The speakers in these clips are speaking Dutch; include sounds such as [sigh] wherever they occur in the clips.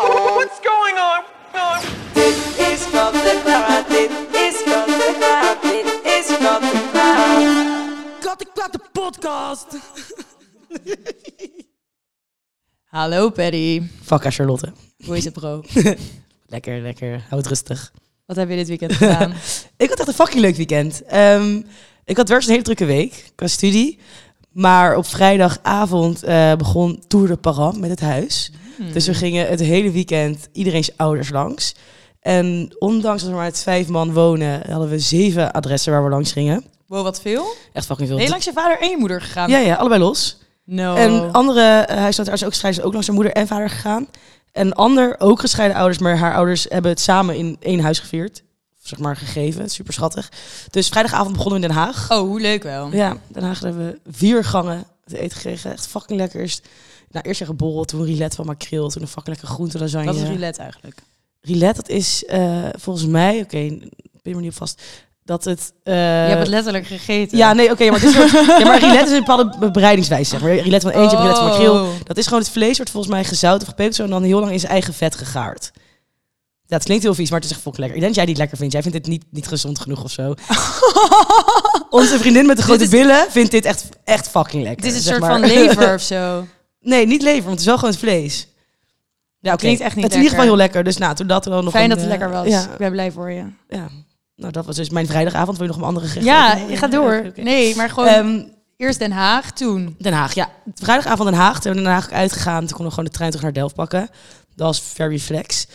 What's going on? Dit is van de klaar, dit is van de klaar, dit is van de klaar. Kattenklat de podcast. Hallo Paddy. Fuck Charlotte. Hoe is het bro? Lekker, lekker. Houd rustig. Wat heb je dit weekend gedaan? Ik had echt een fucking leuk weekend. Ehm, ik had werk een hele drukke week qua studie. Maar op vrijdagavond eh, begon Tour de Paran met het huis. Hmm. Dus we gingen het hele weekend iedereen's ouders langs. En ondanks dat we maar met vijf man wonen, hadden we zeven adressen waar we langs gingen. Wow, wat veel? Echt fucking veel. Ben je langs je vader en je moeder gegaan? Ja, ja, allebei los. No. En andere uh, huisartsen ook gescheiden, ook langs haar moeder en vader gegaan. En een ander, ook gescheiden ouders, maar haar ouders hebben het samen in één huis gevierd. Zeg maar gegeven, super schattig. Dus vrijdagavond begonnen we in Den Haag. Oh, hoe leuk wel. Ja, Den Haag hebben we vier gangen te eten gekregen. Echt fucking lekker. Eerst, nou, eerst een geborrel, toen rillet van makreel, toen een fucking lekker groente lasagne. Wat is roulette eigenlijk? Rillet, dat is uh, volgens mij, oké, okay, ben me niet op vast, dat het... Uh, je hebt het letterlijk gegeten. Ja, nee, oké, okay, maar, het is [laughs] ja, maar is een bepaalde bereidingswijze, zeg maar. Rillet van eentje, oh. van makreel. Dat is gewoon het vlees, wordt volgens mij gezout of gepeperd en dan heel lang in zijn eigen vet gegaard. Het klinkt heel vies, maar het is echt fucking lekker. Ik denk dat jij die lekker vindt. Jij vindt dit niet, niet gezond genoeg of zo. [laughs] Onze vriendin met de grote is... billen vindt dit echt, echt fucking lekker. Dit is een soort maar. van lever [laughs] of zo. Nee, niet lever, want het is wel gewoon het vlees. Ja, okay. klinkt echt niet Het is in ieder geval heel lekker. Dus nou, toen dat er dan nog Fijn een, dat het lekker was. Ja. Ik ben blij voor je. Ja. Nou, dat was dus mijn vrijdagavond. Wil je nog een andere gerecht? Ja, je gaat door. Ja, okay. Nee, maar gewoon um, eerst Den Haag, toen. Den Haag, ja. Vrijdagavond Den Haag. Toen we Den Haag uitgegaan. Toen konden we gewoon de trein terug naar Delft pakken. Dat was very flex.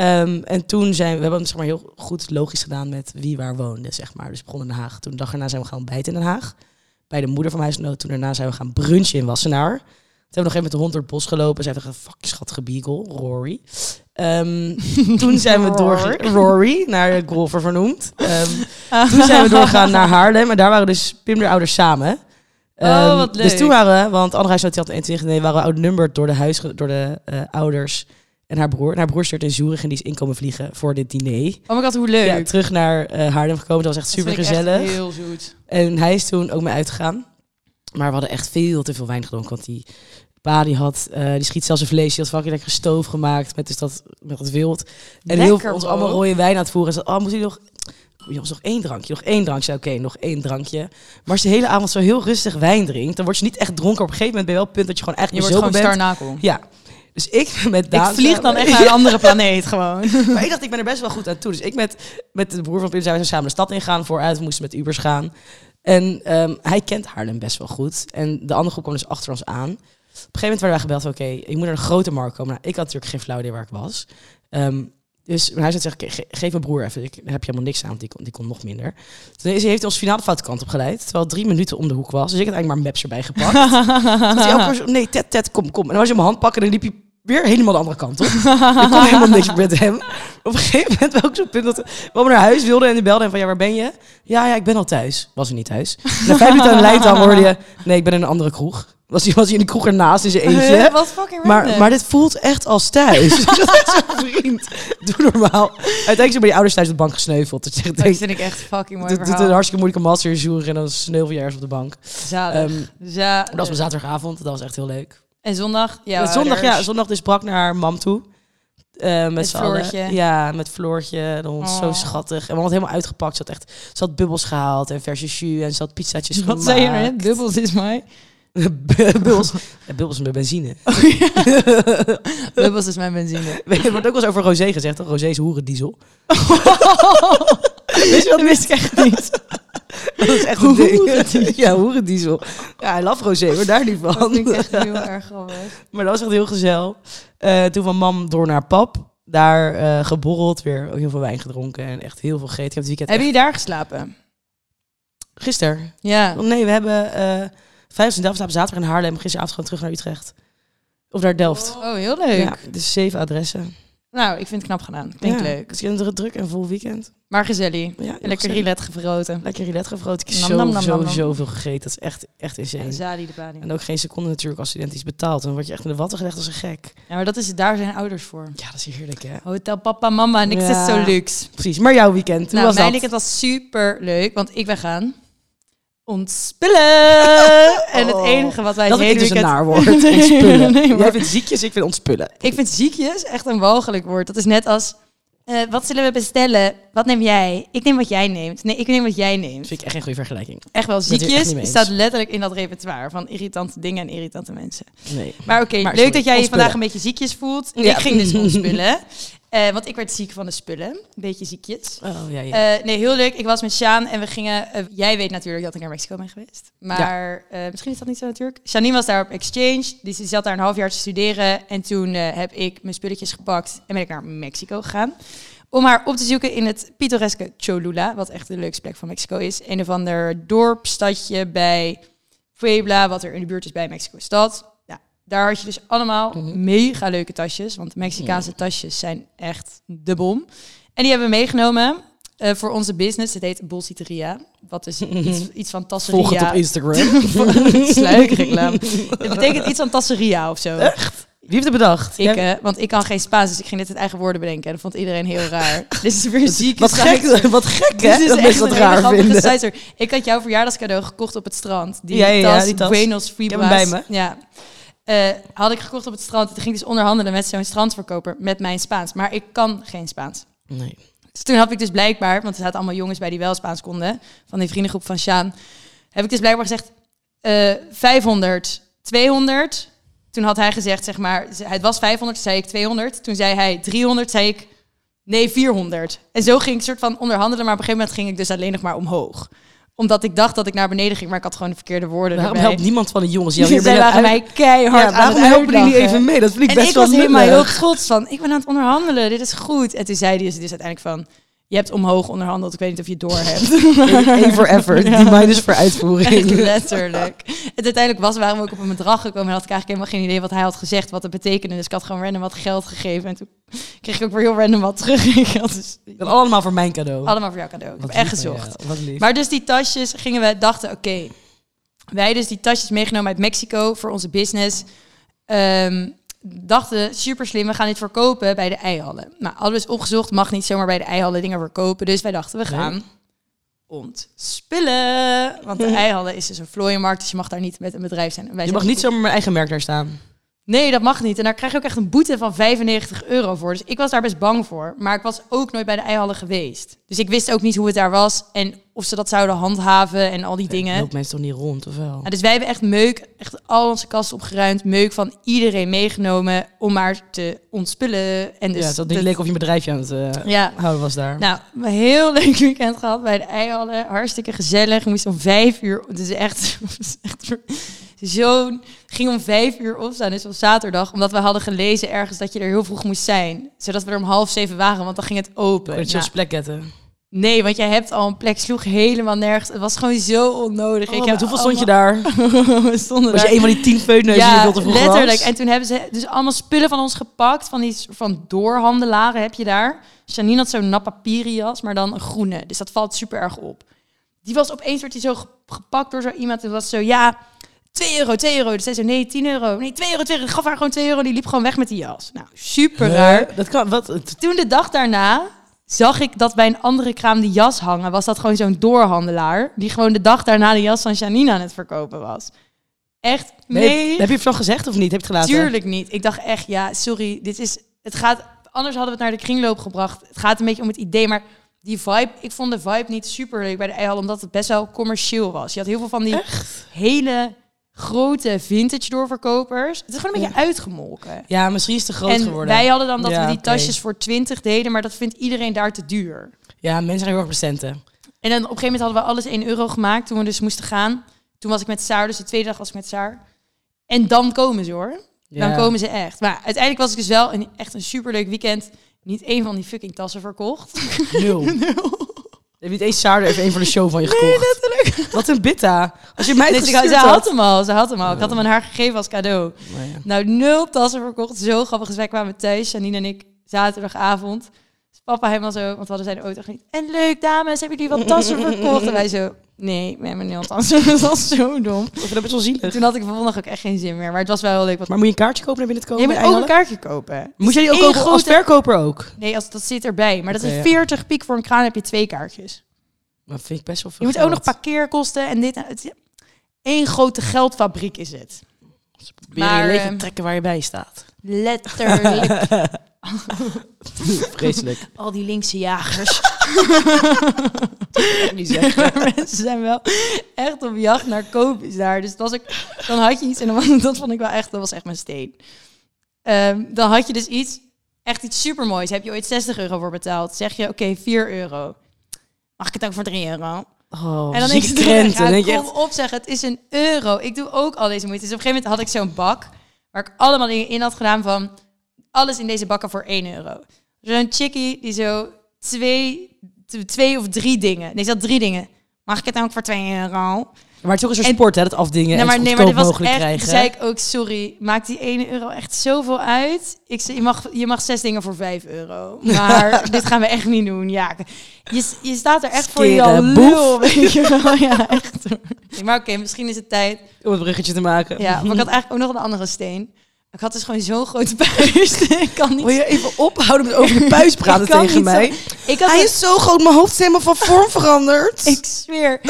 Um, en toen zijn we, we hebben het zeg maar, heel goed logisch gedaan met wie waar woonde, zeg maar. Dus begonnen in Den Haag. Toen de dag erna zijn we gaan ontbijten in Den Haag. Bij de moeder van mijn huisgenoot. Toen daarna zijn we gaan brunchen in Wassenaar. Toen hebben we nog even met de hond door het bos gelopen. Zij heeft een fucking schattige beagle, Rory. Um, [laughs] toen zijn we door Rory, naar de golfer vernoemd. Um, toen zijn we doorgegaan naar Haarlem. En daar waren dus Pim de ouders samen. Oh, wat leuk. Dus toen waren we, want andere huisgenoot had 21, nee, waren we outnumbered door de, huis, door de uh, ouders en haar broer. En haar broer stuurt in Zurich en die is inkomen vliegen voor dit diner. Oh my god, hoe leuk. Ja, terug naar uh, Haarlem gekomen. Dat was echt super gezellig. heel zoet. En hij is toen ook mee uitgegaan. Maar we hadden echt veel te veel wijn gedronken. Want die pa die had, uh, die schiet zelfs een vlees. Die had fucking lekker stoof gemaakt met, dus dat, met dat wild. En lekker, heel veel ons bro. allemaal rode wijn aan het voeren. En zei, oh, moet je nog... Jongens, nog één drankje, nog één drankje. Oké, okay, nog één drankje. Maar als je de hele avond zo heel rustig wijn drinkt, dan word je niet echt dronken. Op een gegeven moment ben je wel het punt dat je gewoon echt je wordt gewoon bent. starnakel. Ja. Dus ik [laughs] met Daan Ik vlieg dan echt naar een andere planeet gewoon. [laughs] maar ik dacht, ik ben er best wel goed aan toe. Dus ik met, met de broer van Pim zijn we samen de stad ingaan. Vooruit, we moesten met Ubers gaan. En um, hij kent Haarlem best wel goed. En de andere groep kwam dus achter ons aan. Op een gegeven moment werden wij gebeld oké, okay, je moet naar een grote markt komen. Nou, ik had natuurlijk geen flauw idee waar ik was. Um, dus hij zei, okay, ge geef mijn broer even, ik heb je helemaal niks aan, want die kon, die kon nog minder. Toen heeft hij ons finale foute kant op geleid, terwijl het drie minuten om de hoek was. Dus ik had eigenlijk maar maps erbij gepakt. [laughs] hij, nee, Ted, Ted, kom, kom. En dan was je mijn hand pakken en dan liep hij weer helemaal de andere kant op. ik kon helemaal niks met hem. Op een gegeven moment was ook zo'n punt dat we naar huis wilden en die belde hem van, ja, waar ben je? Ja, ja, ik ben al thuis. Was hij niet thuis. Na vijf minuten aan de lijn hoorde je, nee, ik ben in een andere kroeg. Was hij, was hij in de kroeg ernaast in zijn eentje. Wat fucking maar, maar dit voelt echt als thuis. [laughs] Zo'n vriend. Doe normaal. Uiteindelijk zijn bij die ouders thuis op de bank gesneuveld. Dat denk, vind ik echt fucking mooi Het is een hartstikke moeilijke master en dan sneuvel je ergens op de bank. Zalig. Um, Zalig. Dat was mijn zaterdagavond. Dat was echt heel leuk. En zondag? Ja, zondag, ja, zondag dus brak naar haar mam toe. Uh, met, met Floortje. Allen. Ja, met Floortje. De hond, oh. zo schattig. En we hadden het helemaal uitgepakt. Ze had echt, ze had bubbels gehaald en verse jus en ze had pizzaatjes Wat gemaakt. zei je net? Bubbels is mij. [laughs] bubbels. Ja, bubbels met benzine. Oh, ja. bubbels is mijn benzine. [laughs] Er [laughs] wordt ook wel eens over Rosé gezegd? Rosé is hoerendiesel. Weet je wat wist ik echt [laughs] niet. Dat is echt een ding. Ja, hoerendiesel. Ja, I love Rosé, hoor, daar niet van. Dat vind ik echt heel erg grappig. Maar dat was echt heel gezellig. Uh, toen van mam door naar pap. Daar uh, geborreld, weer heel veel wijn gedronken en echt heel veel gegeten. Ik heb het weekend Hebben jullie daar geslapen? Gisteren? Ja. Oh, nee, we hebben uh, vijf in Delft slapen, zaterdag in Haarlem. Gisteravond gewoon terug naar Utrecht. Of naar Delft. Oh, heel leuk. Ja, dus zeven adressen. Nou, ik vind het knap gedaan. Klinkt ja, leuk. Het is een druk en vol weekend. Maar gezellig. Ja, en lekker rillet gevroten. Lekker rillet gevroten. Ik heb Nam, zo, nam, nam, zo, nam, nam. zoveel gegeten. Dat is echt, echt insane. Zali de Bali. En ook geen seconde natuurlijk als student iets betaalt. Dan word je echt in de watten gelegd als een gek. Ja, maar dat is, daar zijn ouders voor. Ja, dat is heerlijk hè. Hotel papa, mama, niks Ja. is zo luxe. Precies. Maar jouw weekend, hoe Nou, was mijn dat? weekend was super leuk, want ik ben gaan ontspullen. [laughs] En het Oh. enige wat wij Dat hele dus een naar woord. [laughs] Ontspullen. Nee, Jij vindt ziekjes, ik vind ontspullen. Ik vind ziekjes echt een walgelijk woord. Dat is net als... eh, wat zullen we bestellen? Wat neem jij? Ik neem wat jij neemt. Nee, ik neem wat jij neemt. Dat vind ik echt geen goede vergelijking. Echt wel, echt ziekjes staat letterlijk in dat repertoire van irritante dingen en irritante mensen. Nee. Maar oké, leuk sorry, dat jij je vandaag een beetje ziekjes voelt. Ja. Ik ging dus [laughs] ontspullen. Eh, want ik werd ziek van de spullen. Een beetje ziekjes. Oh, ja, ja. Eh, nee, heel leuk. Ik was met Sjaan en we gingen... eh, jij weet natuurlijk dat ik naar Mexico ben geweest. Maar misschien is dat niet zo natuurlijk. Janine was daar op exchange. Dus die zat daar een half jaar te studeren. En toen heb ik mijn spulletjes gepakt en ben ik naar Mexico gegaan. Om haar op te zoeken in het pittoreske Cholula. Wat echt de leukste plek van Mexico is. Een of ander dorpstadje bij Puebla. Wat er in de buurt is bij Mexico-stad. Ja, daar had je dus allemaal Mhm. mega leuke tasjes. Want Mexicaanse tasjes zijn echt de bom. En die hebben we meegenomen eh, voor onze business. Het heet Bolsiteria. Wat is [laughs] iets, iets van tasseria. Volg het op Instagram. [laughs] [laughs] Sluikreclame. Het betekent iets van tasseria of zo. Wie heeft het bedacht? Ik, eh, want ik kan geen Spaans, dus ik ging net het eigen woorden bedenken. En dat vond iedereen heel raar. Dit is weer ziek. wat gek, wat gek hè? Dit is echt dat hele raar vinden. Ik had jouw verjaardagscadeau gekocht op het strand. Die Ja, ja, ja, tas, die tas. Buenos Ik heb Fibras. hem bij me. Ja. Eh, had ik gekocht op het strand. Toen ging ik dus onderhandelen met zo'n strandverkoper met mijn Spaans. Maar ik kan geen Spaans. Nee. Dus toen heb ik dus blijkbaar, want er zaten allemaal jongens bij die wel Spaans konden, van die vriendengroep van Sjaan, heb ik dus blijkbaar gezegd, eh 500, 200. Toen had hij gezegd, zeg maar, het was 500, toen zei ik 200. Toen zei hij 300, zei ik, nee, 400. En zo ging ik soort van onderhandelen, maar op een gegeven moment ging ik dus alleen nog maar omhoog. Omdat ik dacht dat ik naar beneden ging, maar ik had gewoon de verkeerde woorden Waarom erbij. helpt niemand van de jongens [laughs] hier binnen waren mij keihard Ja, waarom helpen die niet uitlachen. even mee? Dat vind ik En best ik wel was helemaal heel trots van, ik ben aan het onderhandelen, dit is goed. En toen zei hij dus uiteindelijk van, je hebt omhoog onderhandeld, ik weet niet of je het door hebt. Eén voor effort, die minus voor Echt uitvoering. letterlijk. En uiteindelijk was, waren we ook op een bedrag gekomen en had ik eigenlijk helemaal geen idee wat hij had gezegd, wat het betekende. Dus ik had gewoon random wat geld gegeven en toen kreeg ik ook weer heel random wat terug. Ik had dus Dat allemaal voor mijn cadeau. allemaal voor jouw cadeau. Ik Wat heb echt lief van gezocht. Wat lief. Maar dus die tasjes gingen we, dachten, oké. wij dus die tasjes meegenomen uit Mexico voor onze business. Ehm, dachten, super slim, we gaan dit verkopen bij de eihallen. Nou, dus opgezocht, mag niet zomaar bij de eihallen dingen verkopen. Dus wij dachten, we Nee. gaan ontspullen. Want de [laughs] eihallen is dus een vlooienmarkt, dus je mag daar niet met een bedrijf zijn. En wij je mag niet zomaar mijn eigen merk daar staan. Nee, dat mag niet. En daar krijg je ook echt een boete van 95 euro voor. Dus ik was daar best bang voor. Maar ik was ook nooit bij de eihallen geweest. Dus ik wist ook niet hoe het daar was en of ze dat zouden handhaven en al die dingen. Loopt mensen toch niet rond, of wel? Ja, dus wij hebben echt meuk, echt al onze kasten opgeruimd, meuk van iedereen meegenomen om maar te ontspullen. En dus ja, niet dat- leek of je bedrijfje aan het eh, Ja, houden was daar. nou, een heel [laughs] leuk weekend gehad bij de eihallen. Hartstikke gezellig. We moesten om vijf uur, het is echt, [laughs] het is echt zo'n, ging om vijf uur opstaan, dus op zaterdag, omdat we hadden gelezen ergens dat je er heel vroeg moest zijn. Zodat we er om half zeven waren, want dan ging het open. Kon je het Nou, plek getten? nee, want jij hebt al een plek, sloeg helemaal nergens. Het was gewoon zo onnodig. Oh, Ik heb hoeveel stond je daar? [laughs] we stonden Was daar. je een van die tien feutneuzen die veel te vroeg letterlijk. was? En toen hebben ze dus allemaal spullen van ons gepakt. Van die van doorhandelaren heb je daar. Janine had zo'n napapiri jas, maar dan een groene. Dus dat valt super erg op. Die was opeens, werd hij zo ge- gepakt door zo iemand. En was zo, ja, 2 euro, 2 euro. Dus zij zo, nee, 10 euro. Nee, 2 euro, 2 euro. Ik gaf haar gewoon 2 euro. Die liep gewoon weg met die jas. Nou, super raar. Dat kan, wat? Toen de dag daarna zag ik dat bij een andere kraam die jas hangen. Was dat gewoon zo'n doorhandelaar. Die gewoon de dag daarna de jas van Janine aan het verkopen was. Echt, Nee. nee. Heb je het nog gezegd of niet? Heb je het gelaten? Tuurlijk niet. Ik dacht echt, ja, sorry, dit is, het gaat, anders hadden we het naar de kringloop gebracht. Het gaat een beetje om het idee, maar die vibe, ik vond de vibe niet super leuk bij de Eihal, omdat het best wel commercieel was. Je had heel veel van die hele grote vintage doorverkopers. Het is gewoon een beetje uitgemolken. Ja, misschien is het te groot en geworden. wij hadden dan dat Ja, we die tasjes voor 20 deden, maar dat vindt iedereen daar te duur. Ja, mensen zijn heel erg bestenten. En dan op een gegeven moment hadden we alles 1 euro gemaakt toen we dus moesten gaan. Toen was ik met Saar, dus de tweede dag was ik met Saar. En dan komen ze hoor. Dan Ja. komen ze echt. Maar uiteindelijk was ik dus wel een, echt een superleuk weekend. Niet één van die fucking tassen verkocht. Nul. [laughs] Heb je niet eens Saarder even een voor de show van je gekocht? Wat een bitta. Als je mij Nee, ze, gestuurd ze had had. hem al, ze had hem al. Ik had hem aan haar gegeven als cadeau. Nou ja. Nou, nul tassen verkocht. Zo grappig. Dus wij kwamen thuis, Janine en ik, zaterdagavond. Dus papa helemaal zo, want we hadden zijn auto niet. En leuk, dames, hebben jullie wat tassen verkocht? En wij zo, nee, hebben nul tassen. dat was zo dom. Vind dat best wel zielig. Toen had ik dag ook echt geen zin meer. Maar het was wel heel leuk. Maar moet je een kaartje kopen naar binnen te je komen? moet bij ook een kaartje kopen. Moet jij die ook Eén kopen als grote- verkoper ook? Nee, als, dat zit erbij. Maar dat is ja. 40 piek voor een kraan heb je twee kaartjes. Dat vind ik best wel Je veel moet ook nog parkeerkosten en dit. en Het is één grote geldfabriek is het. Proberen maar, je leven ehm, trekken waar je bij staat. Letterlijk. [laughs] [laughs] Vreselijk. Al die linkse jagers. [laughs] Niet zeggen. Mensen zijn wel echt op jacht naar koopjes daar. Dus als ik, dan had je iets en dan, was- dat vond ik wel echt, dat was echt mijn steen. Ehm, dan had je dus iets, echt iets supermoois. Heb je ooit 60 euro voor betaald? Zeg je, oké, 4 euro. Mag ik het ook voor 3 euro? Oh, En dan denk je, [laughs] krenten. ja, denk je kom echt, op zeg, het is een euro. Ik doe ook al deze moeite. Dus op een gegeven moment had ik zo'n bak waar ik allemaal dingen in had gedaan van alles in deze bakken voor 1 euro. Zo'n chickie die zo twee, twee of drie dingen. Nee, ze had drie dingen. Mag ik het dan ook voor 2 euro? maar het is ook een soort En- sport, hè? Dat afdingen Nee, en maar, het nee, maar dit was mogelijk echt. krijgen. Zei ik ook, sorry, maakt die 1 euro echt zoveel uit? Ik zei, je mag, je mag zes dingen voor 5 euro. [laughs] Maar dit gaan we echt niet doen. Ja, je, je staat er echt voor je lul, weet je wel. [laughs] Ja, echt. [laughs] Maar oké, misschien is het tijd. Om het bruggetje te maken. Ja, maar ik had eigenlijk ook nog een andere steen. Ik had dus gewoon zo'n grote [laughs] buis. ik kan niet... Wil je even ophouden met over de [laughs] puis praten tegen zo- mij? Ik had Hij een- is zo groot, mijn hoofd is helemaal van vorm [laughs] veranderd. Ik zweer.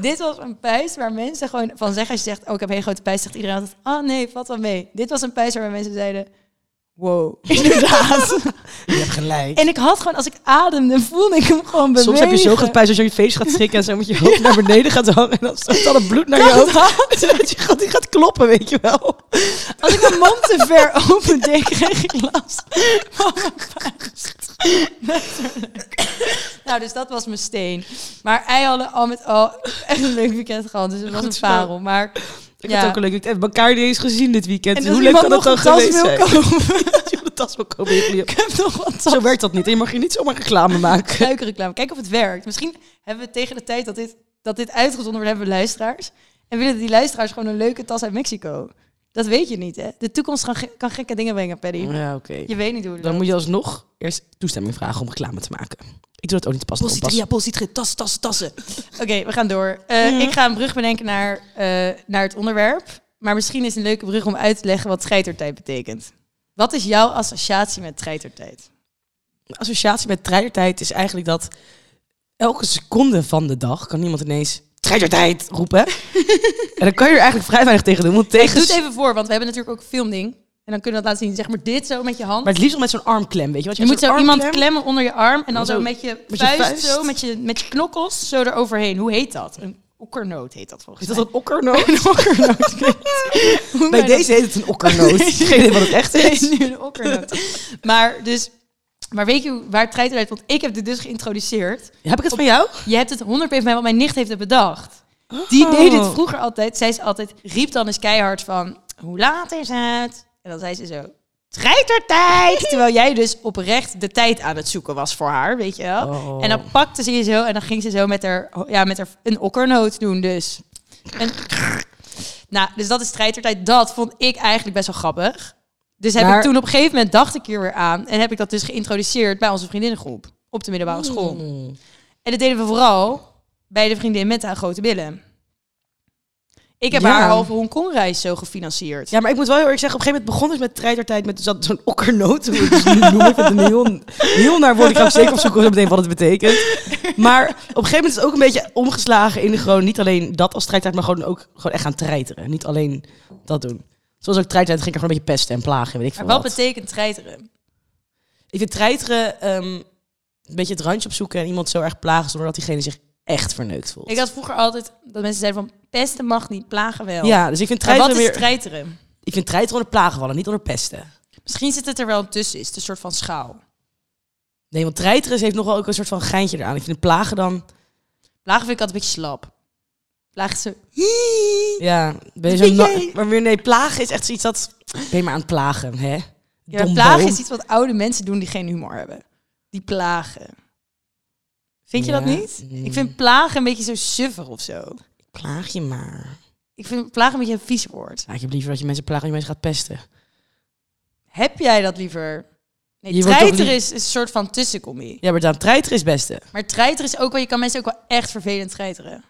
Dit was een pijs waar mensen gewoon van zeggen... Als je zegt, oh, ik heb een hele grote pijs, zegt iedereen altijd... Oh nee, valt wel mee. Dit was een pijs waar mensen zeiden... Wow, [laughs] inderdaad. Je hebt gelijk. en ik had gewoon, als ik ademde, voelde ik hem gewoon bewegen. Soms heb je zo puis als je je feest gaat schrikken en zo met je hoofd naar beneden gaat hangen. En dan stroomt al het bloed naar je hoofd. Dat [laughs] je gaat, die gaat kloppen, weet je wel. Als ik mijn mond te ver open deed, kreeg ik last van mijn. Nou, dus dat was mijn steen. Maar hij hadden al met al echt een leuk weekend gehad. Dus het was Goed een parel. Maar Ik Ja. had ook een leuk weekend. Hebben elkaar niet eens gezien dit weekend. En Hoe leuk kan dat dan geweest zijn? [laughs] de tas wil kopen. je- ik heb nog wat Zo werkt dat niet. Je mag je niet zomaar reclame [laughs] maken. suikerreclame. Kijk of het werkt. Misschien hebben we tegen de tijd dat dit, dat dit uitgezonden wordt, hebben we luisteraars. En willen die luisteraars gewoon een leuke tas uit Mexico. Dat weet je niet, hè? De toekomst kan, ge- kan gekke dingen brengen, Paddy. Ja, oké. Je weet niet hoe het Dan loopt. moet je alsnog eerst toestemming vragen om reclame te maken. Ik doe dat ook niet te pas. Positria, positria, tassen, tassen, tassen. Oké, we gaan door. Eh, Ik ga een brug bedenken naar, eh, naar het onderwerp. Maar misschien is een leuke brug om uit te leggen wat treitertijd betekent. Wat is jouw associatie met treitertijd? De associatie met treitertijd is eigenlijk dat elke seconde van de dag kan iemand ineens treitertijd roepen. [laughs] en dan kan je er eigenlijk vrij weinig tegen doen. Want Ik tegen doe het even voor, want we hebben natuurlijk ook filmding. En dan kunnen we dat laten zien. Zeg maar dit zo met je hand. Maar het liefst wel met zo'n armklem, weet je wat? je moet zo iemand klemmen onder je arm. En dan Zo, zo met je met je vuist, zo, met je, met je knokkels, zo eroverheen. Hoe heet dat? Een okkernoot heet dat volgens Is mij. dat een okkernoot? [laughs] een okkernoot? [laughs] Bij dat- deze heet het een okkernoot. [laughs] Geen idee wat het echt is. is nu een okkernoot. maar dus... Maar weet je waar het treitertijd... Want ik heb dit dus geïntroduceerd. Ja, heb ik het van jou? Je hebt het 100 van mij, wat mijn nicht heeft het bedacht. Die Oh. deed het vroeger altijd. Zij is altijd, riep dan eens keihard van, hoe laat is het? En dan zei ze zo, treitertijd! [laughs] Terwijl jij dus oprecht de tijd aan het zoeken was voor haar, weet je wel? Oh. En dan pakte ze je zo en dan ging ze zo met haar, ja, met haar een okkernoot doen dus. En, nou, dus dat is treitertijd. Dat vond ik eigenlijk best wel grappig. Dus heb Maar- ik toen op een gegeven moment dacht ik hier weer aan en heb ik dat dus geïntroduceerd bij onze vriendinnengroep op de middelbare school. Mm. En dat deden we vooral bij de vriendin met haar grote billen. Ik heb Ja. haar halve Hongkong-reis zo gefinancierd. Ja, maar ik moet wel heel erg zeggen, op een gegeven moment begon het met treitertijd met zo- zo'n okkernoot. Hoe ik het dus nu noem. Ik het een heel, heel naar woord. Ik ga zeker opzoeken zo meteen wat het betekent. Maar op een gegeven moment is het ook een beetje omgeslagen in gewoon niet alleen dat als treitertijd, maar gewoon ook gewoon echt gaan treiteren. Niet alleen dat doen. Zoals ook treitertijd ging ik gewoon een beetje pesten en plagen, weet ik Maar veel wat wat. betekent treiteren? Ik vind treiteren ehm, een beetje het randje opzoeken en iemand zo erg plagen zonder dat diegene zich echt verneukt voelt. Ik had vroeger altijd dat mensen zeiden van pesten mag niet, plagen wel. ja, dus ik vind maar wat treiteren is treiteren? Ik vind treiteren onder plagen vallen, niet onder pesten. Misschien zit het er wel tussen, is het een soort van schaal. Nee, want treiteren heeft nog wel ook een soort van geintje eraan. Ik vind plagen dan... Plagen vind ik altijd een beetje slap. Plagen is zo... Ja, ben je zo maar nee, plagen is echt zoiets dat ben je maar aan het plagen, hè? Ja, plagen is iets wat oude mensen doen die geen humor hebben. Die plagen. Vind je dat niet? mm. Ik vind plagen een beetje zo suffig of zo. Plaag je maar. Ik vind plagen een beetje een vies woord. Ja, ik heb liever dat je mensen plaagt en je mensen gaat pesten. Heb jij dat liever? Nee, Je wordt toch treiter is, is een soort van tussencombie. Ja, maar dan treiteren is het beste. Maar treiter is ook wel, je kan mensen ook wel echt vervelend treiteren.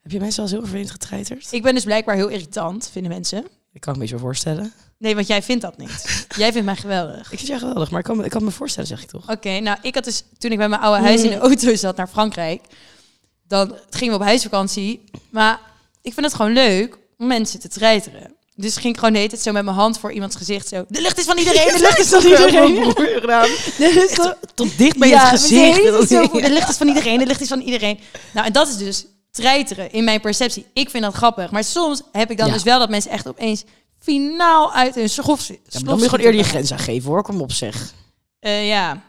Heb je mensen al eens heel vervelend getreiterd? Ik ben dus blijkbaar heel irritant, vinden mensen. Ik kan me wel voorstellen. Nee, want jij vindt dat niet. [laughs] jij vindt mij geweldig. Ik vind jou geweldig, maar ik kan, me- ik kan me voorstellen, zeg ik toch? Oké, nou, ik had dus toen ik bij mijn oude huis in de auto zat naar Frankrijk, dan gingen we op huisvakantie. Maar ik vind het gewoon leuk om mensen te treiteren. Dus ging ik gewoon de hele tijd zo met mijn hand voor iemands gezicht zo. De lucht is van iedereen, de lucht is van iedereen. Is van- [laughs] Tot dicht bij ja, het gezicht. tijd zo de lucht is van iedereen, de lucht is van iedereen. Nou, en dat is dus treiteren in mijn perceptie. Ik vind dat grappig. Maar soms heb ik dan Ja. dus wel dat mensen echt opeens finaal uit hun schof Ja, dan moet je gewoon eerder je grens aangeven hoor. Kom op zeg. Eh, ja,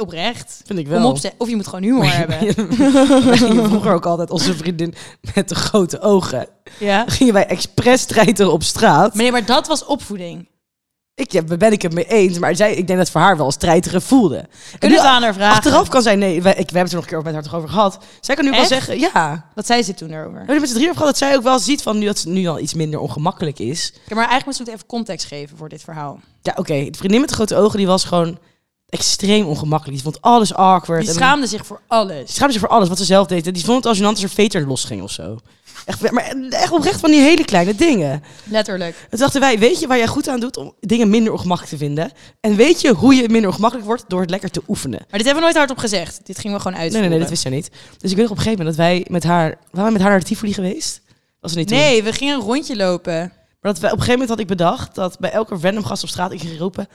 oprecht. Vind ik wel. Op. Of je moet gewoon humor [laughs] hebben. [laughs] Wij vroeger ook altijd onze vriendin met de grote ogen. Ja. Gingen wij expres treiteren op straat. Nee, maar dat was opvoeding. Ik, ja, ben ik het mee eens. Maar zij, ik denk dat het voor haar wel als treiteren voelde. En Kunnen we aan haar vragen? Achteraf kan zij, nee, wij, ik, we hebben het er nog een keer met haar toch over gehad. Zij kan nu wel zeggen, ja. We Wat zei ze toen erover? hebben het met z'n drieën over gehad dat zij ook wel ziet van nu dat het nu al iets minder ongemakkelijk is. Ja, maar eigenlijk moeten we even context geven voor dit verhaal. Ja, oké. De vriendin met de grote ogen, die was gewoon extreem ongemakkelijk. Die vond alles awkward. Die en- schaamde zich voor die alles. schaamde zich voor alles wat ze zelf deed. Die vond het als gênant als er veter losging of zo. Echt, maar echt oprecht van die hele kleine dingen. Letterlijk. Toen dachten wij, weet je waar jij goed aan doet om dingen minder ongemakkelijk te vinden? En weet je hoe je minder ongemakkelijk wordt? Door het lekker te oefenen. Maar dit hebben we nooit hardop gezegd. Dit gingen we gewoon Nee, uitvoeren. nee, nee, dat wist zij niet. Dus ik weet nog op een gegeven moment dat wij met haar... Waren we met haar naar de Tivoli geweest? Was het niet toen? Nee, we gingen een rondje lopen. Maar dat op een gegeven moment had ik bedacht dat bij elke random gast op straat ik ging roepen...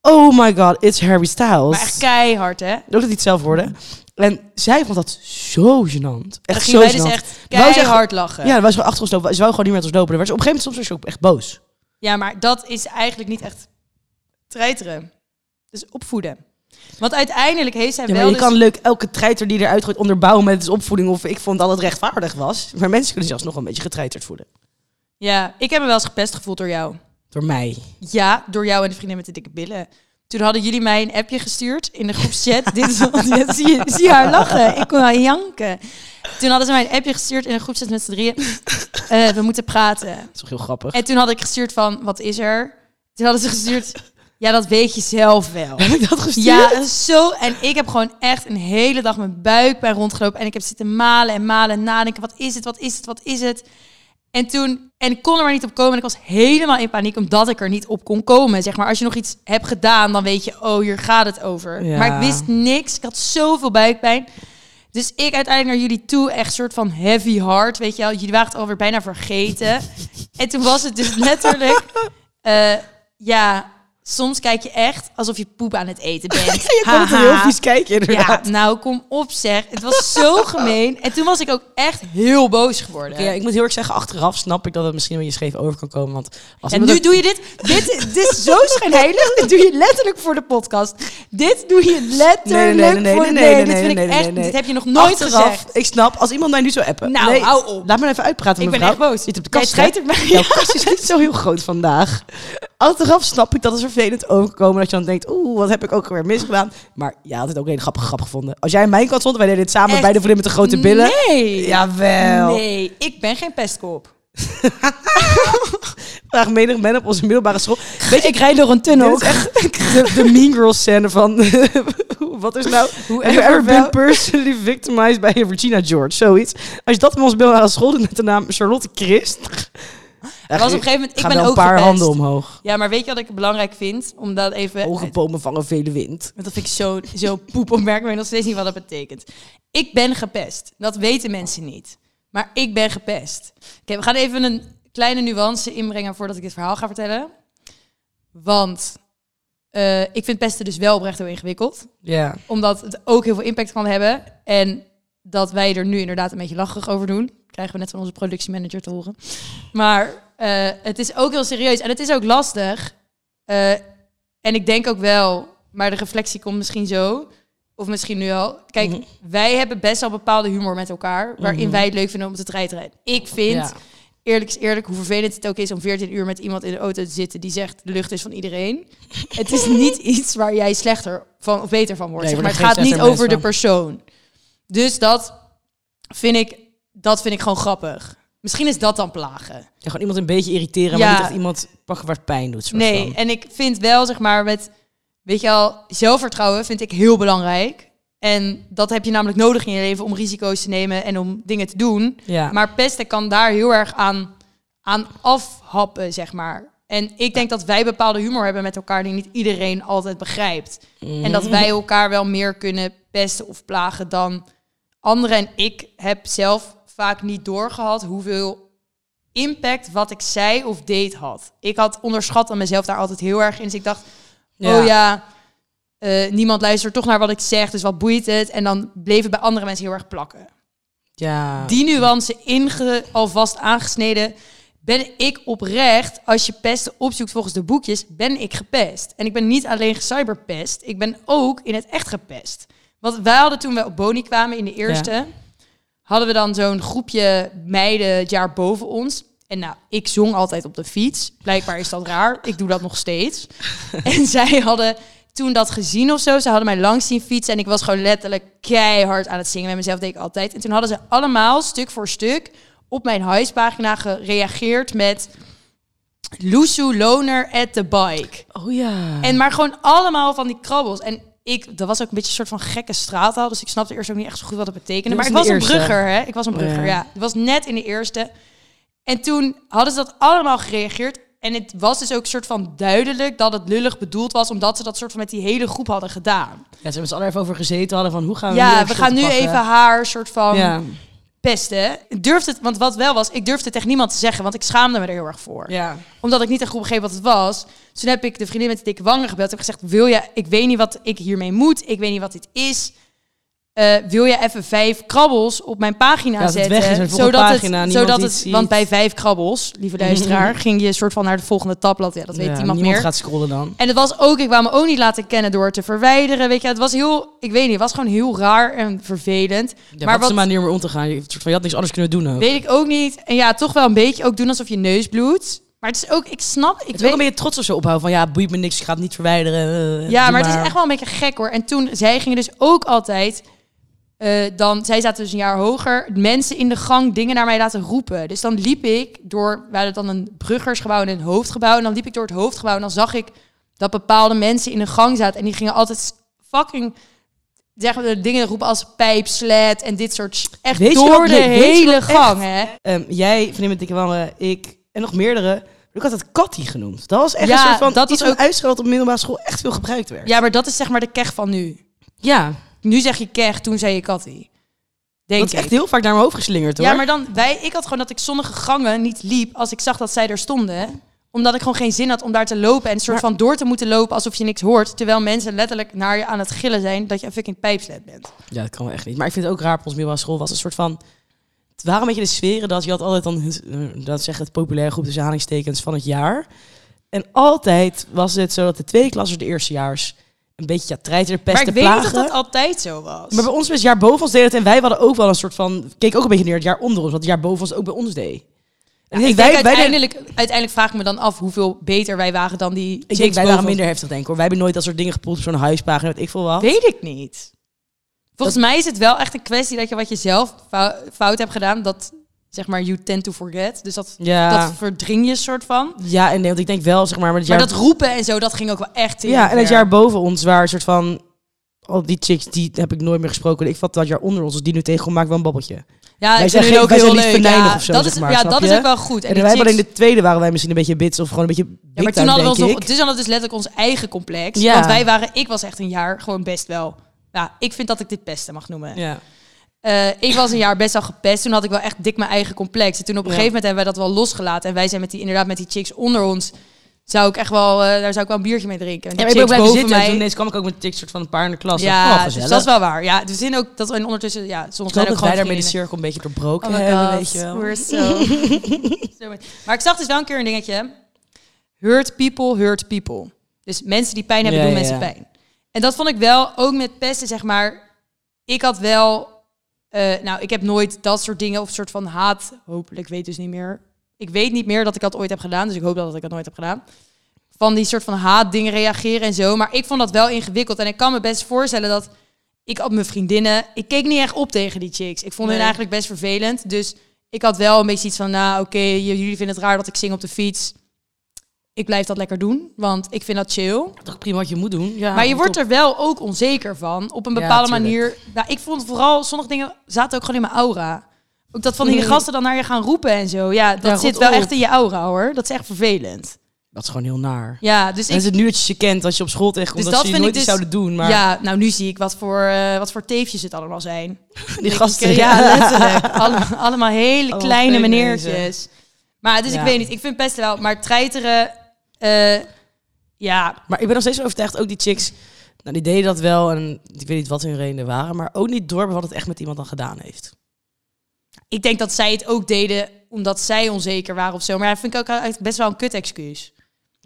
Oh my god, it's Harry Styles. Maar echt keihard, hè? Ook dat hij het zelf hoorde. En zij vond dat zo gênant. Echt zo wij dus gênant. echt keihard lachen. Ja, dan was ze achter ons lopen. Ze wou gewoon niet meer met ons lopen. Dan werd ze op een gegeven moment soms ook echt boos. Ja, maar dat is eigenlijk niet echt treiteren. Dus opvoeden. Want uiteindelijk heeft zij Ja, wel je dus... kan leuk elke treiter die eruit gooit onderbouwen met het opvoeding of ik vond dat het rechtvaardig was. Maar mensen kunnen zelfs nog een beetje getreiterd voelen. Ja, ik heb me wel eens gepest gevoeld door jou. Door mij. Ja, door jou en de vriendin met de dikke billen. Toen hadden jullie mij een appje gestuurd in de groepschat. [laughs] Dit is, ja, [laughs] zie, haar lachen. Ik kon wel janken. Toen hadden ze mij een appje gestuurd in een groepschat met z'n drieën. Eh, we moeten praten. Dat is toch heel grappig. En toen had ik gestuurd van, wat is er? Toen hadden ze gestuurd, ja, dat weet je zelf wel. Heb ik dat gestuurd? Ja, zo. En ik heb gewoon echt een hele dag mijn buikpijn rondgelopen. En ik heb zitten malen en malen en nadenken. Wat is het, wat is het, wat is het? En toen, en ik kon er maar niet op komen. En ik was helemaal in paniek, omdat ik er niet op kon komen. Zeg maar, als je nog iets hebt gedaan, dan weet je, oh, hier gaat het over. Ja. Maar ik wist niks. Ik had zoveel buikpijn. Dus ik uiteindelijk naar jullie toe, echt soort van heavy heart, weet je wel. Jullie waren het alweer bijna vergeten. en toen was het dus letterlijk, [laughs] eh, ja, soms kijk je echt alsof je poep aan het eten bent. [laughs] Je een Haha. heel vies kijken Ja, nou kom op zeg. Het was zo [laughs] gemeen. En toen was ik ook echt heel boos geworden. Ja, ik moet heel erg zeggen, achteraf snap ik dat het misschien een beetje scheef over kan komen. Want als En nu doe je dit. Dit, [laughs] dit is zo schijnheilig. Dit doe je letterlijk voor de podcast. Dit doe je letterlijk Nee, nee, nee, nee, voor... nee, Nee, nee, nee, dit heb je nog nooit achteraf, gezegd. ik snap, als iemand mij nu zou appen. Nou, nee, hou op. Laat me even uitpraten, Ik ben echt boos. Je zit op de Jij kast, treitert mij. Jouw kast is niet zo heel groot vandaag. Achteraf snap ik dat het vervelend overkomen. Dat je dan denkt, oeh, wat heb ik ook weer misgedaan. Maar ja, had het ook een grappig grap gevonden. Als jij aan mijn kant stond, wij deden dit samen Echt? bij de vriendin met de grote billen. Nee. Jawel. Nee, ik ben geen pestkop. [laughs] Vraag menig men op onze middelbare school. Weet je, Ik rijd door een tunnel. dit is echt de, de Mean Girls scène van... [laughs] wat is nou... Have you ever been personally victimized by Regina George? Zoiets. Als je dat in onze middelbare school doet met de naam Charlotte Christ... Er was op een gegeven moment... Ik ben ook een paar gepest. handen omhoog. Ja, maar weet je wat ik belangrijk vind? Om dat even... Hoge bomen vangen vele wind. Want dat vind ik zo, zo poep opmerking. Weet nog steeds niet wat dat betekent. Ik ben gepest. Dat weten mensen niet. Maar ik ben gepest. Oké, we gaan even een kleine nuance inbrengen voordat ik dit verhaal ga vertellen. Want eh, ik vind pesten dus wel oprecht heel ingewikkeld. Ja. Omdat het ook heel veel impact kan hebben. En dat wij er nu inderdaad een beetje lacherig over doen. Krijgen we net van onze productiemanager te horen. Maar eh, het is ook heel serieus. En het is ook lastig. Eh, en ik denk ook wel, maar de reflectie komt misschien zo. Of misschien nu al. Kijk, Mhm. wij hebben best wel bepaalde humor met elkaar. Waarin Mhm. wij het leuk vinden om te treiteren. Ik vind, Ja. eerlijk is eerlijk, hoe vervelend het ook is om 14 uur met iemand in de auto te zitten die zegt de lucht is van iedereen. het is niet [laughs] iets waar jij slechter van of beter van wordt. Nee, zeg maar het gaat niet over de persoon. Dus dat vind ik, dat vind ik gewoon grappig. Misschien is dat dan plagen. Ja, gewoon iemand een beetje irriteren, Ja. maar niet echt iemand pakken waar het pijn doet. soort Nee, van. en ik vind wel, zeg maar, met, weet je al, zelfvertrouwen vind ik heel belangrijk. En dat heb je namelijk nodig in je leven om risico's te nemen en om dingen te doen. Ja. Maar pesten kan daar heel erg aan, aan afhappen, zeg maar. En ik denk dat wij bepaalde humor hebben met elkaar die niet iedereen altijd begrijpt. En dat wij elkaar wel meer kunnen pesten of plagen dan anderen en ik heb zelf vaak niet doorgehad hoeveel impact wat ik zei of deed had. Ik had onderschat aan mezelf daar altijd heel erg in. Dus ik dacht, Ja. oh ja, eh, niemand luistert toch naar wat ik zeg, dus wat boeit het? En dan bleef het bij andere mensen heel erg plakken. Ja. Die nuance inge, alvast aangesneden, ben ik oprecht, als je pesten opzoekt volgens de boekjes, ben ik gepest. En ik ben niet alleen gecyberpest, ik ben ook in het echt gepest. Want wij hadden toen we op Boni kwamen in de eerste, hadden we dan zo'n groepje meiden het jaar boven ons. En nou, ik zong altijd op de fiets. Blijkbaar is dat raar. Ik doe dat nog steeds. [laughs] en zij hadden toen dat gezien of zo. Ze hadden mij langs zien fietsen. En ik was gewoon letterlijk keihard aan het zingen. Met mezelf deed ik altijd. En toen hadden ze allemaal, stuk voor stuk, op mijn huispagina gereageerd met... Loesoe Loner at the bike. Oh ja. En maar gewoon allemaal van die krabbels. En ik, dat was ook een beetje een soort van gekke straattaal. Dus ik snapte eerst ook niet echt zo goed wat het betekende. Maar ik was een brugger, hè? Ik was een brugger, ja. ja. Het was net in de eerste. En toen hadden ze dat allemaal gereageerd. En het was dus ook een soort van duidelijk dat het lullig bedoeld was, omdat ze dat soort van met die hele groep hadden gedaan. Ja, ze hebben z'n allen even over gezeten hadden van hoe gaan we Ja, we gaan nu pakken? even haar soort van Ja. Pesten. Durfde het, want wat wel was, ik durfde het tegen niemand te zeggen, want ik schaamde me er heel erg voor Ja. omdat ik niet echt goed begreep wat het was. Dus toen heb ik de vriendin met de dikke wangen gebeld. Heb gezegd, wil je, ik weet niet wat ik hiermee moet. Ik weet niet wat dit is. Eh, wil je even vijf krabbels op mijn pagina het zetten? weg de zodat pagina, het, zodat het, ziet. want bij vijf krabbels, lieve luisteraar, ging je soort van naar het volgende tabblad. Ja, dat weet Ja, niemand niemand meer. gaat scrollen dan. En het was ook, ik wou me ook niet laten kennen door te verwijderen. Weet je, het was heel, ik weet niet, het was gewoon heel raar en vervelend. Ja, maar maar wat is de manier om om te gaan? Je, soort van, je had niks anders kunnen doen ook. weet ik ook niet. En ja, toch wel een beetje ook doen alsof je neus bloedt. Maar het is ook, ik snap, ik het is weet ook een beetje trots of zo ophouden van ja, boeit me niks, ik ga het niet verwijderen. eh, Ja, doe maar het is echt wel een beetje gek hoor. En toen, zij gingen dus ook altijd, eh, dan, zij zaten dus een jaar hoger, mensen in de gang dingen naar mij laten roepen. Dus dan liep ik door, we hadden dan een bruggersgebouw en een hoofdgebouw. En dan liep ik door het hoofdgebouw en dan zag ik dat bepaalde mensen in de gang zaten. En die gingen altijd fucking, zeggen we, dingen roepen als pijp, slet en dit soort, echt Weet je door wat- de nee, hele echt- gang hè. Ehm, jij, vriendin met dikke ik en nog meerdere. Ik had het Katty genoemd. Dat was echt Ja, een soort van dat iets was van uitstel dat op middelbare school echt veel gebruikt werd. Ja, maar dat is zeg maar de kech van nu. ja Nu zeg je kech, toen zei je kattie. Denk dat is ik. echt heel vaak naar mijn hoofd geslingerd hoor. Ja, maar dan wij, ik had gewoon dat ik sommige gangen niet liep als ik zag dat zij er stonden. Omdat ik gewoon geen zin had om daar te lopen en een soort Maar- van door te moeten lopen alsof je niks hoort. Terwijl mensen letterlijk naar je aan het gillen zijn dat je een fucking pijpslet bent. Ja, dat kan wel echt niet. Maar ik vind het ook raar, op onze middelbare school was een soort van... Het waren een beetje de sferen dat je had altijd dan, dat zeg het populaire groep tussen aanhalingstekens van het jaar. En altijd was het zo dat de tweede klassers de eerstejaars een beetje ja, treiteren, Maar pesten, ik weet plagen. of dat altijd zo was. Maar bij ons was het jaar boven ons deed het en wij hadden ook wel een soort van... Keek ook een beetje neer het jaar onder ons, wat het jaar boven ons ook bij ons deed. En ik denk wij, uiteindelijk, uiteindelijk vraag ik me dan af hoeveel beter wij waren dan die ik denk, wij waren minder heftig denk ik hoor. Wij hebben nooit dat soort dingen gepoeld op zo'n huispagina, weet ik veel wat. Weet ik niet. Volgens mij is het wel echt een kwestie dat je wat je zelf fou- fout hebt gedaan, dat zeg maar you tend to forget. Dus dat, Ja, dat verdring je soort van. ja en nee, want ik denk wel, zeg maar... Maar, jaar, dat roepen en zo, dat ging ook wel echt heel ja, en het jaar boven ons waren een soort van... Al die chicks, die heb ik nooit meer gesproken. Ik vat dat jaar onder ons, als die nu tegen maakt wel een babbeltje. Ja, Wij zijn geen- ook wij heel zijn leuk. ja, of zo, dat zeg is, maar, ja, dat is ook wel goed. En, wij waren in chicks- de tweede waren wij misschien een beetje bits of gewoon een beetje ja, maar toen hadden we ons nog, dus hadden we dus letterlijk ons eigen complex. Ja. Want wij waren, ik was echt een jaar gewoon best wel. Ja, ik vind dat ik dit pesten mag noemen. Ja. Eh, ik was een jaar best wel gepest. Toen had ik wel echt dik mijn eigen complex. En toen op een Ja. gegeven moment hebben wij dat wel losgelaten. En wij zijn met die inderdaad met die chicks onder ons. Zou ik echt wel, eh, daar zou ik wel een biertje mee drinken. En Ja, ik ben ook blijven zitten. En mij. toen ineens kwam ik ook met een soort van een paar in de klas. Ja, oh, dus dat is wel waar. Ja, we zien ook dat we in ondertussen, ja, soms zijn ook dat wij gewoon daarmee de cirkel een beetje doorbroken Oh my hebben, God, weet je wel. we're so- [laughs] so much. maar ik zag dus wel een keer een dingetje. Hurt people, hurt people. Dus mensen die pijn hebben, Ja, doen ja, mensen pijn. En dat vond ik wel, ook met pesten, zeg maar. Ik had wel... eh, nou, ik heb nooit dat soort dingen of soort van haat... Hopelijk, weet dus niet meer. Ik weet niet meer dat ik dat ooit heb gedaan. Dus ik hoop dat ik dat nooit heb gedaan. Van die soort van haatdingen reageren en zo. Maar ik vond dat wel ingewikkeld. En ik kan me best voorstellen dat... Ik had mijn vriendinnen... Ik keek niet echt op tegen die chicks. Ik vond Nee. eigenlijk best vervelend. Dus ik had wel een beetje iets van... Nou, oké, jullie vinden het raar dat ik zing op de fiets. Ik blijf dat lekker doen. Want ik vind dat chill. Toch prima wat je moet doen. Ja, Maar je top. wordt er wel ook onzeker van. Op een bepaalde manier. Nou, ik vond vooral sommige dingen zaten ook gewoon in mijn aura. Ook dat van die gasten dan naar je gaan roepen en zo. Ja, dat Ja, zit wel op. echt in je aura hoor. Dat is echt vervelend. Dat is gewoon heel naar. Ja, dus En ik, is het nu dat je ze kent, als je op school tegenkomt, Dus dat, dat ze je nooit dus- zouden doen. Maar Ja, nou nu zie ik wat voor, eh, wat voor teefjes het allemaal zijn. [laughs] die gasten, Ja, [laughs] letterlijk. Alle- allemaal hele Allemaal kleine meneertjes. Maar dus ik weet niet, ik vind pesten wel. Maar treiteren, eh, ja, Maar ik ben nog steeds van overtuigd, ook die chicks, nou, die deden dat wel. En ik weet niet wat hun redenen waren, maar ook niet door wat het echt met iemand dan gedaan heeft. ik denk dat zij het ook deden omdat zij onzeker waren of zo. Maar dat vind ik ook best wel een kut excuus.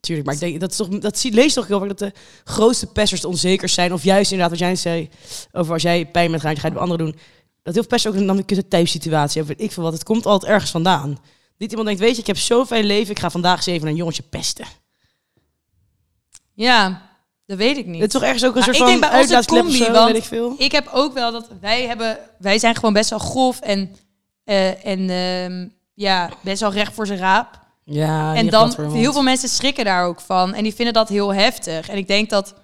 Tuurlijk, maar ik denk, dat, is toch, dat zie, lees toch heel vaak dat de grootste pesters onzeker zijn. Of juist inderdaad, wat jij zei, over als jij pijn bent, ga je het bij anderen doen. Dat heel veel pesters ook een, dan een kutte thuissituatie hebben. Ik veel wat. Het komt altijd ergens vandaan. Niet iemand denkt, weet je, ik heb zoveel leven, ik ga vandaag eens even een jongetje pesten. Ja, dat weet ik niet. Het is toch ergens ook een Maar soort ik van denk bij onze uitlaatklep of combi, zo, want weet ik veel. Ik heb ook wel dat wij hebben, wij zijn gewoon best wel grof en, eh, en ehm, ja, best wel recht voor zijn raap. Ja, en dan, heel veel mensen schrikken daar ook van. En die vinden dat heel heftig. En ik denk dat,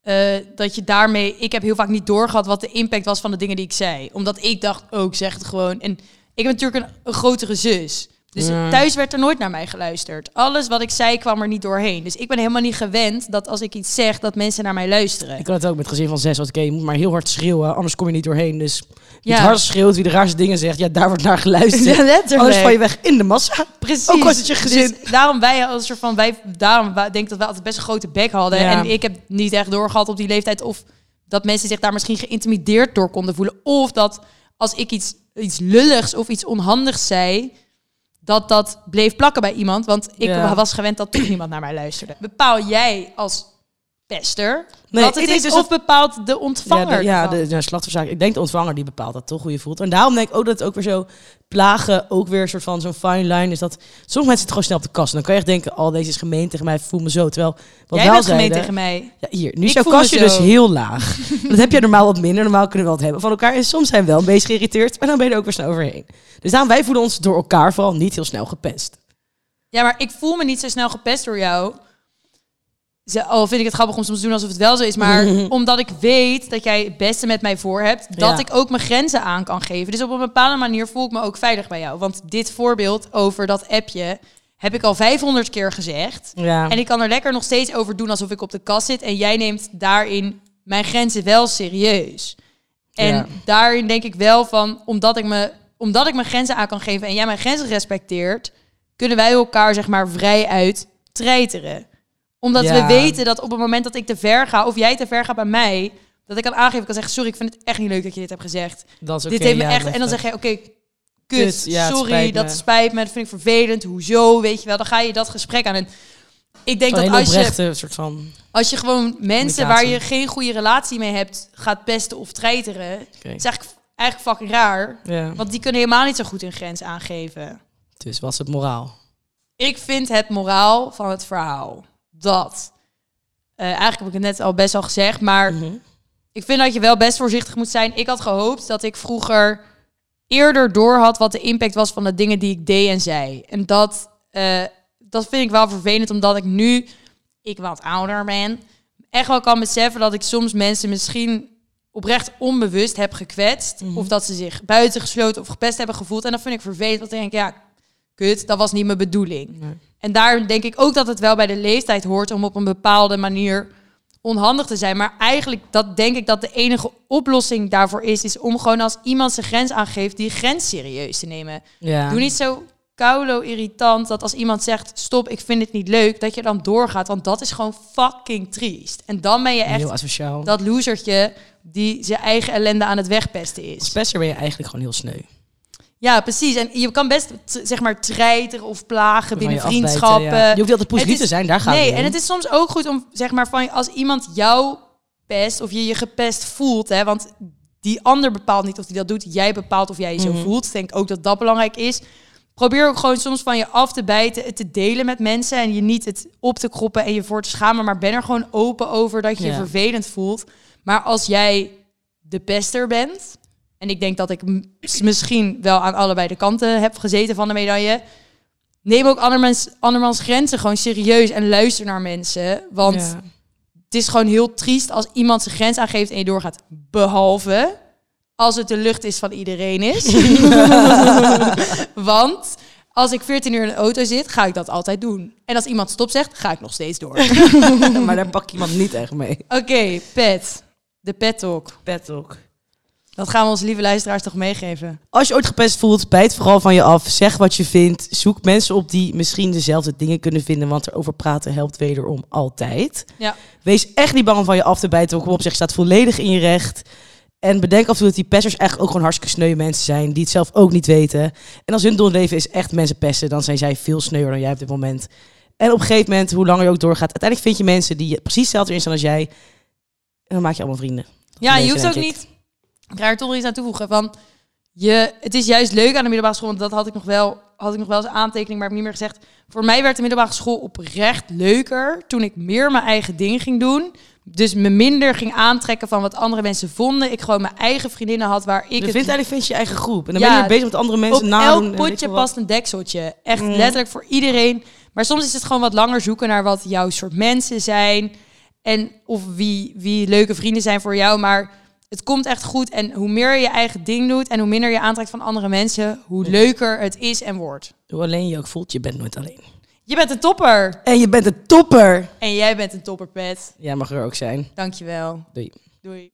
eh, dat je daarmee... Ik heb heel vaak niet doorgehad wat de impact was van de dingen die ik zei. Omdat ik dacht, oh, ik zeg het gewoon. En ik heb natuurlijk een, een grotere zus. Dus Ja. thuis werd er nooit naar mij geluisterd. Alles wat ik zei kwam er niet doorheen. Dus ik ben helemaal niet gewend dat als ik iets zeg, dat mensen naar mij luisteren. Ik had het ook met gezin van zes. Oké, je moet maar heel hard schreeuwen, anders kom je niet doorheen. Dus wie Ja. het hardst schreeuwt, wie de raarste dingen zegt, ja, daar wordt naar geluisterd. [laughs] Ja. Anders val je weg in de massa. Precies. Ook was het je gezin. Dus daarom wij als soort van wij daarom denk ik dat wij altijd best een grote bek hadden en ik heb niet echt doorgehad op die leeftijd of dat mensen zich daar misschien geïntimideerd door konden voelen of dat als ik iets iets lulligs of iets onhandigs zei dat dat bleef plakken bij iemand, want ik Ja. was gewend dat toch niemand naar mij luisterde. Bepaal jij als pester Nee, wat het is dus of bepaalt de ontvanger? Ja, de, ja, de, de slachtofferzaak. Ik denk de ontvanger die bepaalt dat toch, hoe je voelt. En daarom denk ik ook dat het ook weer zo plagen, ook weer een soort van zo'n fine line is. Dat sommige mensen zitten gewoon snel op de kast. En dan kan je echt denken, oh, deze is gemeen tegen mij, voel me zo. Terwijl, wat Jij wel bent gemeen tegen mij. Ja, hier. Nu is jouw kastje dus heel laag. [laughs] dat heb je normaal wat minder. Normaal kunnen we wat hebben van elkaar. En soms zijn we wel een beetje geïrriteerd, maar dan ben je er ook weer snel overheen. Dus daarom, wij voelen ons door elkaar vooral niet heel snel gepest. Ja, maar ik voel me niet zo snel gepest door jou. Ze, al vind ik het grappig om soms te doen alsof het wel zo is. Maar [laughs] omdat ik weet dat jij het beste met mij voor hebt. Dat Ja. ik ook mijn grenzen aan kan geven. Dus op een bepaalde manier voel ik me ook veilig bij jou. Want dit voorbeeld over dat appje heb ik al 500 keer gezegd. Ja. En ik kan er lekker nog steeds over doen alsof ik op de kast zit. En jij neemt daarin mijn grenzen wel serieus. En Ja. daarin denk ik wel van, omdat ik, me, omdat ik mijn grenzen aan kan geven en jij mijn grenzen respecteert, kunnen wij elkaar zeg maar vrij uit treiteren. Omdat Ja. we weten dat op het moment dat ik te ver ga, of jij te ver gaat bij mij, dat ik kan aangeven, ik kan zeggen, sorry, ik vind het echt niet leuk dat je dit hebt gezegd. dat is dit oké, heeft me echt, en dan zeg je, oké, kut, Kut, ja, het sorry, dat spijt me, dat vind ik vervelend, hoezo, weet je wel, dan ga je dat gesprek aan. En ik denk dat als je soort van... als je gewoon mensen waar je geen goede relatie mee hebt, gaat pesten of treiteren, Oké. is eigenlijk, eigenlijk fucking raar. Ja. Want die kunnen helemaal niet zo goed hun grens aangeven. Dus was het moraal? Ik vind het moraal van het verhaal dat. eh, eigenlijk heb ik het net al best al gezegd, maar Mhm. ik vind dat je wel best voorzichtig moet zijn. Ik had gehoopt dat ik vroeger eerder door had wat de impact was van de dingen die ik deed en zei. En dat, eh, dat vind ik wel vervelend, omdat ik nu, ik wat ouder ben, echt wel kan beseffen dat ik soms mensen misschien oprecht onbewust heb gekwetst. Of dat ze zich buitengesloten of gepest hebben gevoeld. En dat vind ik vervelend, want dan denk ik, ja, kut, dat was niet mijn bedoeling. Nee. En daar denk ik ook dat het wel bij de leeftijd hoort om op een bepaalde manier onhandig te zijn. Maar eigenlijk dat denk ik dat de enige oplossing daarvoor is, is om gewoon als iemand zijn grens aangeeft, die grens serieus te nemen. Ja. Doe niet zo koulo irritant dat als iemand zegt stop, ik vind het niet leuk, dat je dan doorgaat, want dat is gewoon fucking triest. En dan ben je echt Heel asociaal. dat losertje die zijn eigen ellende aan het wegpesten Als is. pester ben je eigenlijk gewoon heel sneu. Ja, precies. En je kan best zeg maar treiteren of plagen binnen je afbijten, vriendschappen. ja. Je hoeft niet altijd positief te zijn, daar gaat Nee, het en het is soms ook goed om zeg maar van als iemand jou pest of je je gepest voelt, hè, want die ander bepaalt niet of hij dat doet, jij bepaalt of jij je zo Mhm. voelt. Ik denk ook dat dat belangrijk is. Probeer ook gewoon soms van je af te bijten, het te delen met mensen en je niet het op te kroppen en je voor te schamen, maar ben er gewoon open over dat je je vervelend voelt. Maar als jij de pester bent, en ik denk dat ik misschien wel aan allebei de kanten heb gezeten van de medaille, neem ook andermans, andermans grenzen gewoon serieus en luister naar mensen. Want Ja. het is gewoon heel triest als iemand zijn grens aangeeft en je doorgaat. Behalve als het de lucht is van iedereen is. [laughs] Want Als ik 14 uur in een auto zit, ga ik dat altijd doen. En als iemand stop zegt, ga ik nog steeds door. [laughs] maar daar pak iemand niet echt mee. Oké, pet. De pet talk. Pet ook. Dat gaan we onze lieve luisteraars toch meegeven. Als je ooit gepest voelt, bijt vooral van je af. Zeg wat je vindt. Zoek mensen op die misschien dezelfde dingen kunnen vinden. Want erover praten helpt wederom altijd. Ja. Wees echt niet bang om van je af te bijten. Kom op, zeg, je staat volledig in je recht. En bedenk af en toe dat die pesters eigenlijk ook gewoon hartstikke sneu mensen zijn. Die het zelf ook niet weten. En als hun doelleven is echt mensen pesten, dan zijn zij veel sneuwer dan jij op dit moment. En op een gegeven moment, hoe langer je ook doorgaat, uiteindelijk vind je mensen die precies hetzelfde erin staan als jij. En dan maak je allemaal vrienden. Ja, je hoeft ook ik. niet. Ik ga er toch nog iets aan toevoegen. Van je, het is juist leuk aan de middelbare school. Want dat had ik nog wel, had ik nog wel als aantekening, maar heb ik niet meer gezegd. Voor mij werd de middelbare school oprecht leuker toen ik meer mijn eigen ding ging doen. Dus me minder ging aantrekken van wat andere mensen vonden. Ik gewoon mijn eigen vriendinnen had waar ik Je het vindt eigenlijk vind je je eigen groep. En dan Ja, ben je bezig met andere mensen op nadoen. elk potje past een dekseltje. Echt Mm. letterlijk voor iedereen. Maar soms is het gewoon wat langer zoeken naar wat jouw soort mensen zijn. En of wie, wie leuke vrienden zijn voor jou. Maar het komt echt goed. En hoe meer je je eigen ding doet en hoe minder je aantrekt van andere mensen, hoe leuker het is en wordt. Hoe alleen je ook voelt, je bent nooit alleen. Je bent een topper. En je bent een topper. En jij bent een topper, Pet. Jij mag er ook zijn. Dankjewel. Doei. Doei.